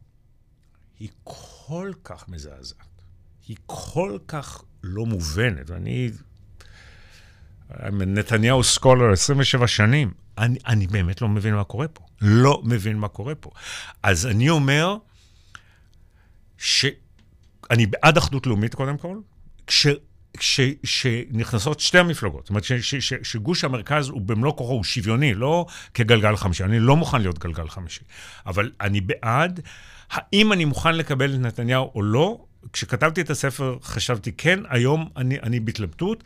היא כל כך מזעזעת, היא כל כך לא מובנת, ואני נתניהו סקולר 27 שנים, אני, אני באמת לא מבין מה קורה פה. לא מבין מה קורה פה. אז אני אומר שאני בעד אחדות לאומית, קודם כל, כש... כשנכנסות שתי המפלגות, זאת אומרת ש, ש, ש, שגוש המרכז הוא במלוא כוחו, הוא שוויוני, לא כגלגל חמישי. אני לא מוכן להיות גלגל חמישי, אבל אני בעד. האם אני מוכן לקבל את נתניהו או לא? כשכתבתי את הספר חשבתי כן, היום אני, אני בהתלבטות.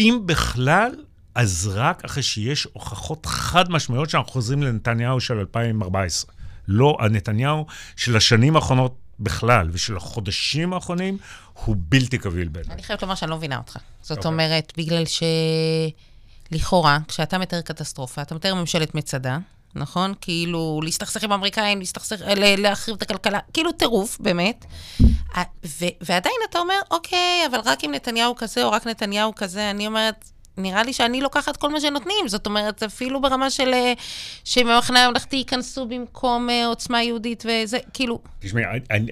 אם בכלל, אז רק אחרי שיש הוכחות חד משמעיות שאנחנו חוזרים לנתניהו של 2014. לא הנתניהו של השנים האחרונות בכלל, ושל החודשים האחרונים, הוא בלתי קביל בעיניי. אני חייבת לומר שאני לא מבינה אותך. זאת okay. אוקיי. אומרת, בגלל שלכאורה, כשאתה מתאר קטסטרופה, אתה מתאר ממשלת מצדה, נכון? כאילו, להסתכסך עם האמריקאים, להסתכסך, להחריב את הכלכלה, כאילו טירוף, באמת. ו- ועדיין אתה אומר, אוקיי, אבל רק עם נתניהו כזה, או רק נתניהו כזה, אני אומרת, נראה לי שאני לוקחת כל מה שנותנים. זאת אומרת, אפילו ברמה של... אה, שממחנה הממלכתי ייכנסו במקום אה, עוצמה יהודית וזה, כאילו... תשמעי, אני,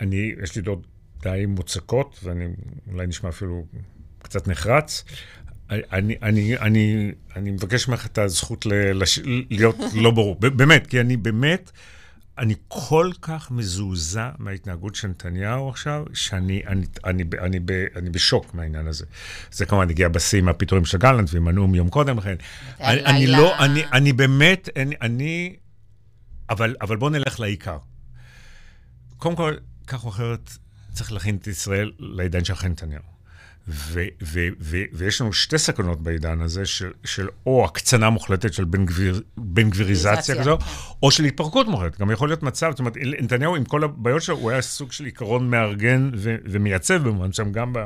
אני, יש לי דעות די מוצקות, ואני אולי נשמע אפילו קצת נחרץ. אני, אני, אני, אני מבקש ממך את הזכות ל, לש, להיות לא ברור. באמת, כי אני באמת, אני כל כך מזועזע מההתנהגות של נתניהו עכשיו, שאני אני, אני, אני, אני, אני בשוק מהעניין הזה. זה כמובן הגיע בשיא עם הפיטורים של גלנט ועם הנאום יום קודם לכן. אני, אני לא, אני, אני באמת, אני, אני אבל, אבל בואו נלך לעיקר. קודם כל, כך או אחרת, צריך להכין את ישראל לעידן של אחרי נתניהו. ו- ו- ו- ויש לנו שתי סכנות בעידן הזה, של, של או הקצנה מוחלטת של בן, גביר, בן גביריזציה כזו, כן. או של התפרקות מוחלטת. גם יכול להיות מצב, זאת אומרת, נתניהו עם כל הבעיות שלו, הוא היה סוג של עיקרון מארגן ו- ומייצב במובן שם גם ב...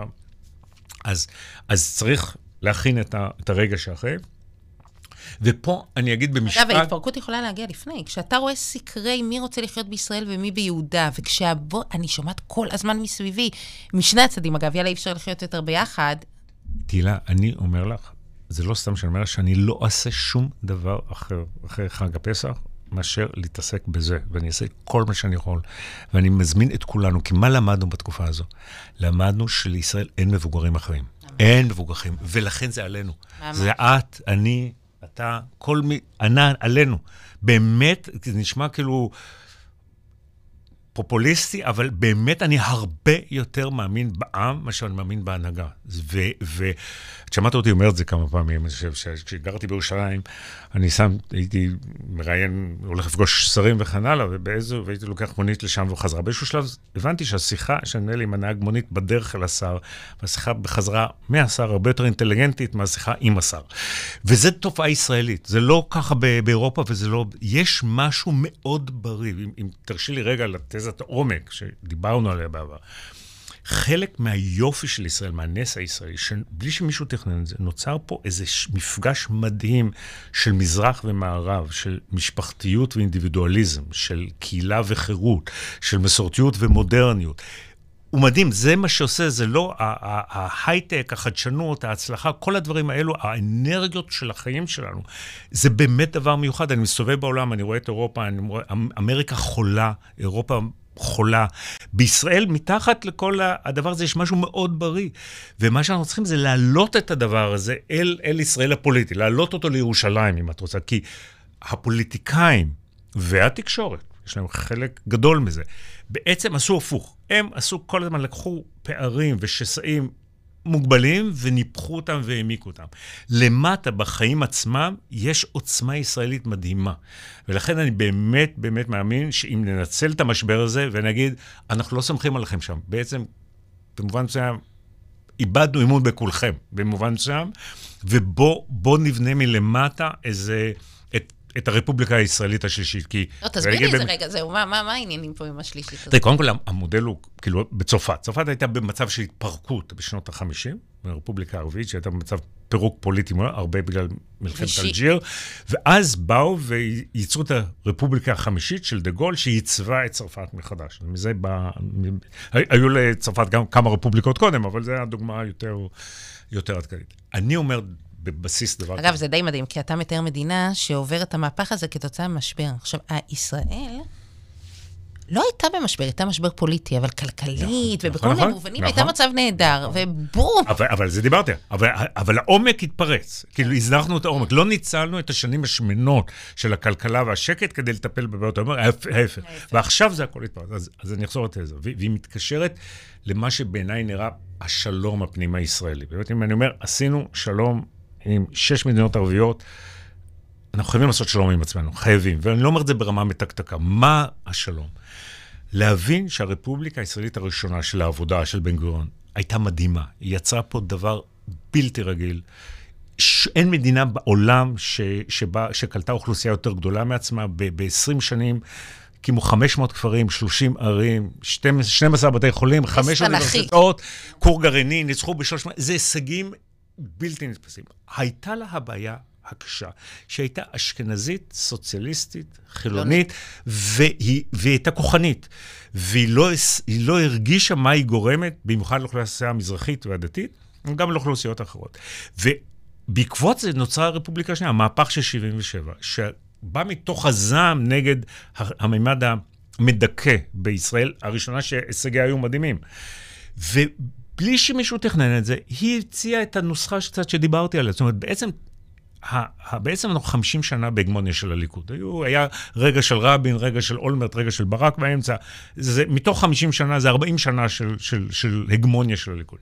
אז, אז צריך להכין את, ה- את הרגע שאחרי. ופה אני אגיד במשפט... אגב, ההתפרקות יכולה להגיע לפני. כשאתה רואה סקרי מי רוצה לחיות בישראל ומי ביהודה, וכשהבוא... אני שומעת כל הזמן מסביבי, משני הצדדים, אגב, יאללה, אי אפשר לחיות יותר ביחד. תהילה, אני אומר לך, זה לא סתם שאני אומר שאני לא אעשה שום דבר אחר אחרי חג הפסח, מאשר להתעסק בזה, ואני אעשה כל מה שאני יכול. ואני מזמין את כולנו, כי מה למדנו בתקופה הזו? למדנו שלישראל אין מבוגרים אחרים. אין מבוגרים, ולכן זה עלינו. זה את, אני, אתה, כל מי, ענה עלינו. באמת, זה נשמע כאילו פופוליסטי, אבל באמת אני הרבה יותר מאמין בעם מאשר אני מאמין בהנהגה. ואת שמעת אותי אומר את זה כמה פעמים, שכשגרתי בירושלים, אני שם, הייתי מראיין, הולך לפגוש שרים וכן הלאה, ובאיזו, והייתי לוקח מונית לשם וחזרה. באיזשהו שלב הבנתי שהשיחה שאני לי עם הנהג מונית בדרך אל השר, והשיחה בחזרה מהשר הרבה יותר אינטליגנטית מהשיחה עם השר. וזו תופעה ישראלית, זה לא ככה באירופה וזה לא... יש משהו מאוד בריא, אם, אם תרשי לי רגע לתזת העומק שדיברנו עליה בעבר. חלק מהיופי של ישראל, מהנס הישראלי, שבלי שמישהו תכנן את זה, נוצר פה איזה מפגש מדהים של מזרח ומערב, של משפחתיות ואינדיבידואליזם, של קהילה וחירות, של מסורתיות ומודרניות. הוא מדהים, זה מה שעושה, זה לא ההייטק, החדשנות, ההצלחה, כל הדברים האלו, האנרגיות של החיים שלנו, זה באמת דבר מיוחד. אני מסתובב בעולם, אני רואה את אירופה, אני רואה, אמ- אמריקה חולה, אירופה חולה. בישראל, מתחת לכל הדבר הזה, יש משהו מאוד בריא. ומה שאנחנו צריכים זה להעלות את הדבר הזה אל, אל ישראל הפוליטי, להעלות אותו לירושלים, אם את רוצה. כי הפוליטיקאים והתקשורת, יש להם חלק גדול מזה, בעצם עשו הפוך. הם עשו כל הזמן, לקחו פערים ושסעים מוגבלים וניפחו אותם והעמיקו אותם. למטה, בחיים עצמם, יש עוצמה ישראלית מדהימה. ולכן אני באמת באמת מאמין שאם ננצל את המשבר הזה ונגיד, אנחנו לא סומכים עליכם שם, בעצם, במובן מסוים, איבדנו אמון בכולכם, במובן מסוים, ובואו נבנה מלמטה איזה... את הרפובליקה הישראלית השלישית, כי... לא, תסביר לי איזה רגע, זהו, מה, מה, מה העניינים פה עם השלישית הזאת? תראי, קודם כל, המודל הוא, כאילו, בצרפת. צרפת הייתה במצב של התפרקות בשנות ה-50, ברפובליקה הערבית, שהייתה במצב פירוק פוליטי, הרבה בגלל מלחמת אלג'יר, ואז באו וייצרו את הרפובליקה החמישית של דה גול, שייצבה את צרפת מחדש. מזה בא... היו לצרפת גם כמה רפובליקות קודם, אבל זו הדוגמה היותר, יותר עדכנית. אני אומר, בבסיס דבר כזה. אגב, זה די מדהים, כי אתה מתאר מדינה שעוברת את המהפך הזה כתוצאה ממשבר. עכשיו, ישראל לא הייתה במשבר, הייתה משבר פוליטי, אבל כלכלית, נכון, ובכל מיני נכון, מובנים נכון. הייתה מצב נהדר, ובום. אבל, אבל זה דיברתי, אבל, אבל העומק התפרץ. כאילו, הזנחנו את העומק. לא ניצלנו את השנים השמנות של הכלכלה והשקט כדי לטפל בבעיות העומק, ההפך. ועכשיו זה הכל התפרץ. אז, אז אני אחזור לתזה, והיא מתקשרת למה שבעיניי נראה השלום הפנימה הישראלי. באמת, אם אני אומר, עשינו שלום עם שש מדינות ערביות, אנחנו חייבים לעשות שלום עם עצמנו, חייבים. ואני לא אומר את זה ברמה מתקתקה. מה השלום? להבין שהרפובליקה הישראלית הראשונה של העבודה של בן גוריון הייתה מדהימה. היא יצרה פה דבר בלתי רגיל. ש... אין מדינה בעולם ש... שבה... שקלטה אוכלוסייה יותר גדולה מעצמה. ב-20 שנים הקימו 500 כפרים, 30 ערים, 12 בתי חולים, 5 אוניברסיטאות, כור גרעיני, ניצחו ב-300, זה הישגים בלתי נתפסים. הייתה לה הבעיה הקשה, שהייתה אשכנזית, סוציאליסטית, חילונית, והיא, והיא הייתה כוחנית. והיא לא, לא הרגישה מה היא גורמת, במיוחד לאוכלוסייה המזרחית והדתית, וגם לאוכלוסיות אחרות. ובעקבות זה נוצרה הרפובליקה השנייה, המהפך של 77, שבא מתוך הזעם נגד הממד המדכא בישראל, הראשונה שהישגיה היו מדהימים. בלי שמישהו תכנן את זה, היא הציעה את הנוסחה שקצת שדיברתי עליה. זאת אומרת, בעצם... בעצם אנחנו 50 שנה בהגמוניה של הליכוד. היו, היה רגע של רבין, רגע של אולמרט, רגע של ברק באמצע. זה, מתוך 50 שנה, זה 40 שנה של, של, של הגמוניה של הליכוד.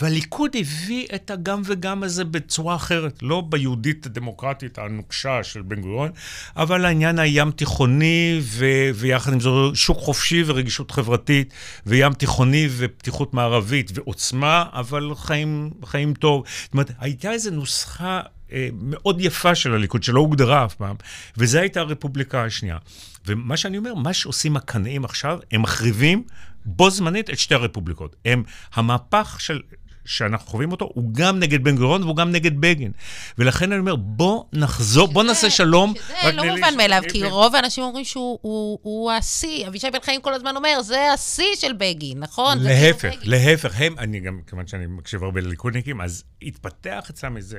והליכוד הביא את הגם וגם הזה בצורה אחרת, לא ביהודית הדמוקרטית הנוקשה של בן גוריון, אבל העניין הים תיכוני, ו- ויחד עם זאת שוק חופשי ורגישות חברתית, וים תיכוני ופתיחות מערבית, ועוצמה, אבל חיים, חיים טוב. זאת אומרת, הייתה איזו נוסחה אה, מאוד יפה של הליכוד, שלא הוגדרה אף פעם, וזו הייתה הרפובליקה השנייה. ומה שאני אומר, מה שעושים הקנאים עכשיו, הם מחריבים בו זמנית את שתי הרפובליקות. הם המהפך של שאנחנו חווים אותו, הוא גם נגד בן גוריון והוא גם נגד בגין. ולכן אני אומר, בוא נחזור, שזה, בוא נעשה שלום. שזה לא מובן מאליו, כי רוב האנשים אומרים שהוא הוא, הוא השיא. אבישי בן חיים כל הזמן אומר, זה השיא של בגין, נכון? להפך, להפך. הם, אני גם, כיוון שאני מקשיב הרבה לליכודניקים, אז התפתח אצלם איזה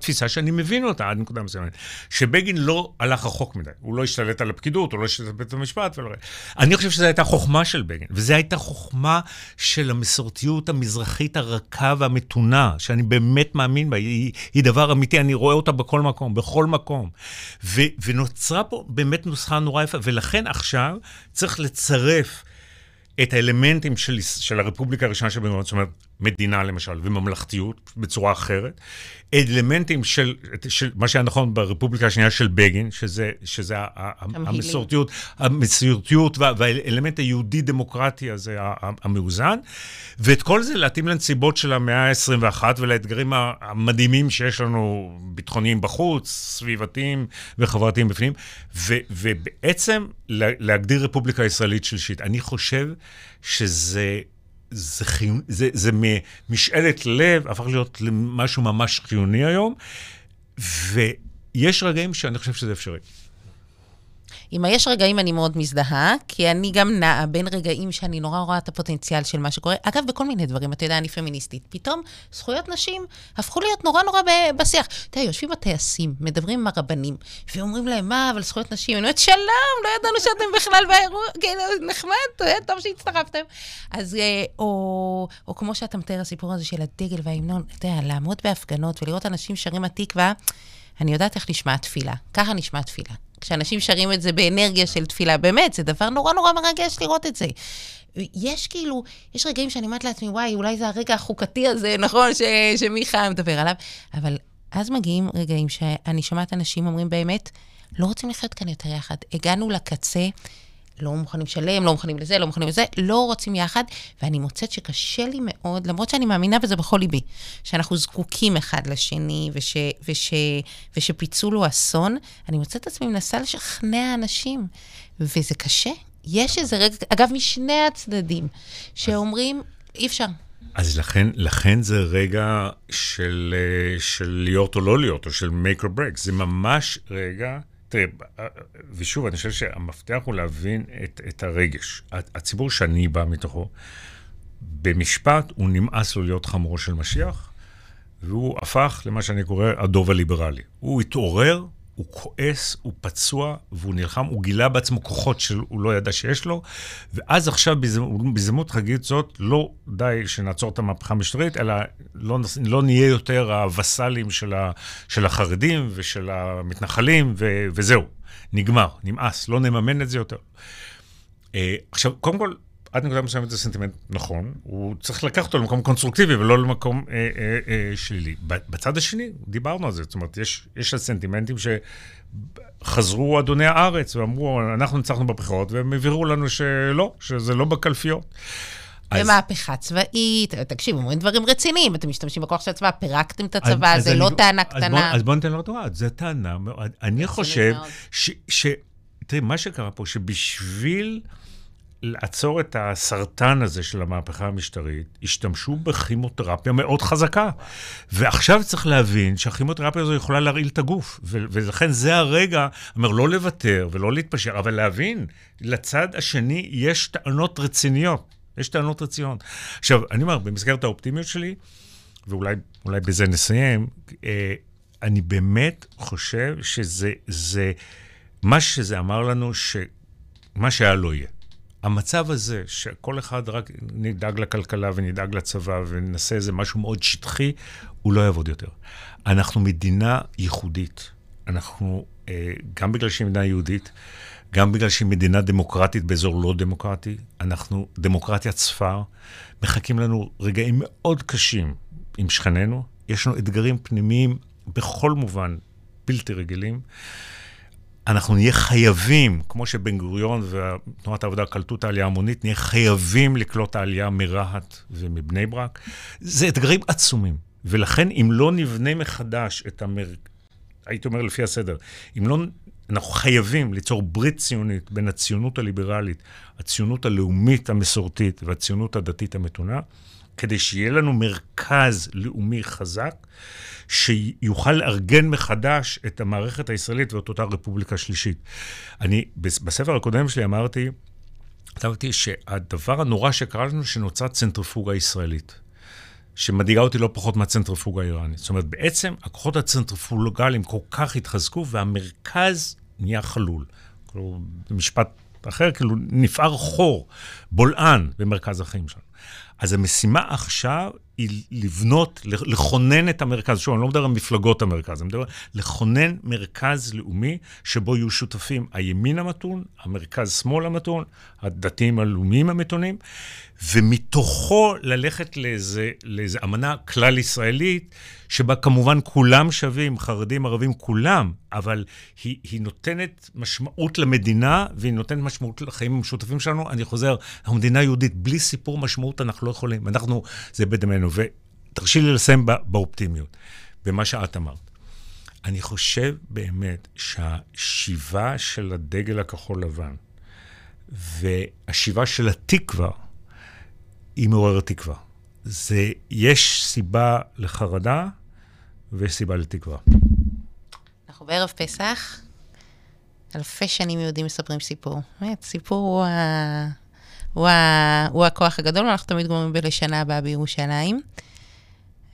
תפיסה שאני מבין אותה עד נקודה מסוימת. שבגין לא הלך רחוק מדי, הוא לא השתלט על הפקידות, הוא לא השתלט על בית המשפט. ולא... אני חושב שזו הייתה חוכמה של בגין, וזו הייתה חוכמה של המסורתיות המזרחית הרכה והמתונה, שאני באמת מאמין בה, היא, היא דבר אמיתי, אני רואה אותה בכל מקום, בכל מקום. ו, ונוצרה פה באמת נוסחה נורא יפה, ולכן עכשיו צריך לצרף את האלמנטים של, של הרפובליקה הראשונה של בן גוריון, זאת אומרת, מדינה למשל, וממלכתיות בצורה אחרת, אלמנטים של, של מה שהיה נכון ברפובליקה השנייה של בגין, שזה, שזה המסורתיות, המסורתיות והאלמנט היהודי-דמוקרטי הזה, המאוזן, ואת כל זה להתאים לנסיבות של המאה ה-21 ולאתגרים המדהימים שיש לנו, ביטחוניים בחוץ, סביבתיים וחברתיים בפנים, ו, ובעצם להגדיר רפובליקה ישראלית שלישית. אני חושב שזה... זה, חיונ... זה, זה משאלת לב, הפך להיות למשהו ממש חיוני היום, ויש רגעים שאני חושב שזה אפשרי. עם היש רגעים אני מאוד מזדהה, כי אני גם נעה בין רגעים שאני נורא רואה את הפוטנציאל של מה שקורה. אגב, בכל מיני דברים, אתה יודע, אני פמיניסטית. פתאום זכויות נשים הפכו להיות נורא נורא בשיח. אתה יודע, יושבים הטייסים, מדברים עם הרבנים, ואומרים להם, מה, אבל זכויות נשים? אני אומרת, שלום, לא ידענו שאתם בכלל באירוע, כאילו, נחמד, טוב שהצטרפתם. אז, אה, או, או כמו שאתה מתאר, הסיפור הזה של הדגל וההמנון, אתה יודע, לעמוד בהפגנות ולראות אנשים שרים התקווה, אני יודעת איך נשמעת תפילה. ככה נשמעת תפילה. כשאנשים שרים את זה באנרגיה של תפילה, באמת, זה דבר נורא נורא מרגש לראות את זה. יש כאילו, יש רגעים שאני אומרת לעצמי, וואי, אולי זה הרגע החוקתי הזה, נכון, ש, שמיכה מדבר עליו, אבל אז מגיעים רגעים שאני שומעת אנשים אומרים באמת, לא רוצים לחיות כאן יותר יחד. הגענו לקצה, לא מוכנים לשלם, לא מוכנים לזה, לא מוכנים לזה, לא רוצים יחד, ואני מוצאת שקשה לי מאוד, למרות שאני מאמינה בזה בכל ליבי, שאנחנו זקוקים אחד לשני, וש, וש, ושפיצול הוא אסון, אני מוצאת את עצמי מנסה לשכנע אנשים, וזה קשה. יש איזה רגע, אגב, משני הצדדים, שאומרים, אי אפשר. אז לכן, לכן זה רגע של, אה, של להיות או לא להיות, או של make or break. זה ממש רגע... תראה, ושוב, אני חושב שהמפתח הוא להבין את, את הרגש. הציבור שאני בא מתוכו, במשפט הוא נמאס לו להיות חמורו של משיח, והוא הפך למה שאני קורא הדוב הליברלי. הוא התעורר, הוא כועס, הוא פצוע, והוא נלחם, הוא גילה בעצמו כוחות שהוא לא ידע שיש לו, ואז עכשיו בהזדמנות חגית זאת, לא די שנעצור את המהפכה המשטרית, אלא לא, לא נהיה יותר הווסלים של, ה, של החרדים ושל המתנחלים, ו, וזהו, נגמר, נמאס, לא נממן את זה יותר. Uh, עכשיו, קודם כל, עד נקודה מסוימת זה סנטימנט נכון, הוא צריך לקחת אותו למקום קונסטרוקטיבי ולא למקום אה, אה, אה, שלילי. בצד השני, דיברנו על זה, זאת אומרת, יש, יש סנטימנטים שחזרו אדוני הארץ ואמרו, אנחנו ניצחנו בבחירות, והם הבהירו לנו שלא, שזה לא בקלפיות. ומהפכה צבאית, תקשיב, אומרים דברים רציניים, אתם משתמשים בכוח של הצבא, פירקתם את הצבא, זה לא טענה קטנה. אז בוא ניתן לו תורה, זו טענה מאוד. אני חושב ש... תראי, מה שקרה פה, שבשביל... לעצור את הסרטן הזה של המהפכה המשטרית, השתמשו בכימותרפיה מאוד חזקה. ועכשיו צריך להבין שהכימותרפיה הזו יכולה להרעיל את הגוף. ולכן זה הרגע, אומר, לא לוותר ולא להתפשר, אבל להבין, לצד השני יש טענות רציניות. יש טענות רציניות. עכשיו, אני אומר, במסגרת האופטימיות שלי, ואולי בזה נסיים, אה, אני באמת חושב שזה, זה, מה שזה אמר לנו, שמה שהיה לא יהיה. המצב הזה, שכל אחד רק נדאג לכלכלה ונדאג לצבא ונעשה איזה משהו מאוד שטחי, הוא לא יעבוד יותר. אנחנו מדינה ייחודית. אנחנו, אה, גם בגלל שהיא מדינה יהודית, גם בגלל שהיא מדינה דמוקרטית באזור לא דמוקרטי, אנחנו דמוקרטיית ספר. מחכים לנו רגעים מאוד קשים עם שכנינו. יש לנו אתגרים פנימיים בכל מובן בלתי רגילים. אנחנו נהיה חייבים, כמו שבן גוריון ותנועת העבודה קלטו את העלייה המונית, נהיה חייבים לקלוט העלייה מרהט ומבני ברק. זה אתגרים עצומים. ולכן, אם לא נבנה מחדש את המר... הייתי אומר לפי הסדר, אם לא... אנחנו חייבים ליצור ברית ציונית בין הציונות הליברלית, הציונות הלאומית המסורתית והציונות הדתית המתונה, כדי שיהיה לנו מרכז לאומי חזק, שיוכל לארגן מחדש את המערכת הישראלית ואת אותה רפובליקה שלישית. אני, בספר הקודם שלי אמרתי, כתבתי שהדבר הנורא שקרה לנו, שנוצרה צנטריפוגה ישראלית. שמדאיגה אותי לא פחות מהצנטריפוגה האיראנית. זאת אומרת, בעצם הכוחות הצנטריפוגליים כל כך התחזקו, והמרכז נהיה חלול. כלומר, במשפט אחר, כאילו נפער חור, בולען במרכז החיים שלנו. אז המשימה עכשיו היא לבנות, לכונן את המרכז. שוב, אני לא מדבר על מפלגות המרכז, אני מדבר לכונן מרכז לאומי שבו יהיו שותפים הימין המתון, המרכז-שמאל המתון, הדתיים הלאומיים המתונים, ומתוכו ללכת לאיזה, לאיזה אמנה כלל-ישראלית, שבה כמובן כולם שווים, חרדים, ערבים, כולם, אבל היא, היא נותנת משמעות למדינה, והיא נותנת משמעות לחיים המשותפים שלנו. אני חוזר, אנחנו מדינה יהודית, בלי סיפור משמעות אנחנו לא יכולים. אנחנו, זה בדמנו. ותרשי לי לסיים באופטימיות, במה שאת אמרת. אני חושב באמת שהשיבה של הדגל הכחול לבן והשיבה של התקווה, היא מעוררת תקווה. זה, יש סיבה לחרדה ויש סיבה לתקווה. אנחנו בערב פסח, אלפי שנים יהודים מספרים סיפור. באמת, סיפור הוא, ה... הוא, ה... הוא הכוח הגדול, ואנחנו תמיד גורמים בלשנה הבאה בירושלים.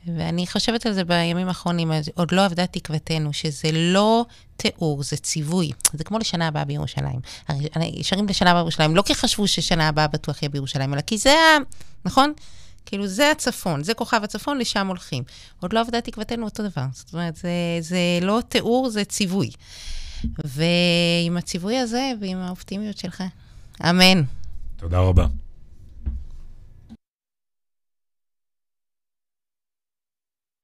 ואני חושבת על זה בימים האחרונים, עוד לא עבדה תקוותנו, שזה לא תיאור, זה ציווי. זה כמו לשנה הבאה בירושלים. שרים לשנה הבאה בירושלים, לא כי חשבו ששנה הבאה בטוח יהיה בירושלים, אלא כי זה ה... נכון? כאילו, זה הצפון, זה כוכב הצפון, לשם הולכים. עוד לא עבדה תקוותנו אותו דבר. זאת אומרת, זה, זה לא תיאור, זה ציווי. ועם הציווי הזה ועם האופטימיות שלך, אמן. תודה רבה.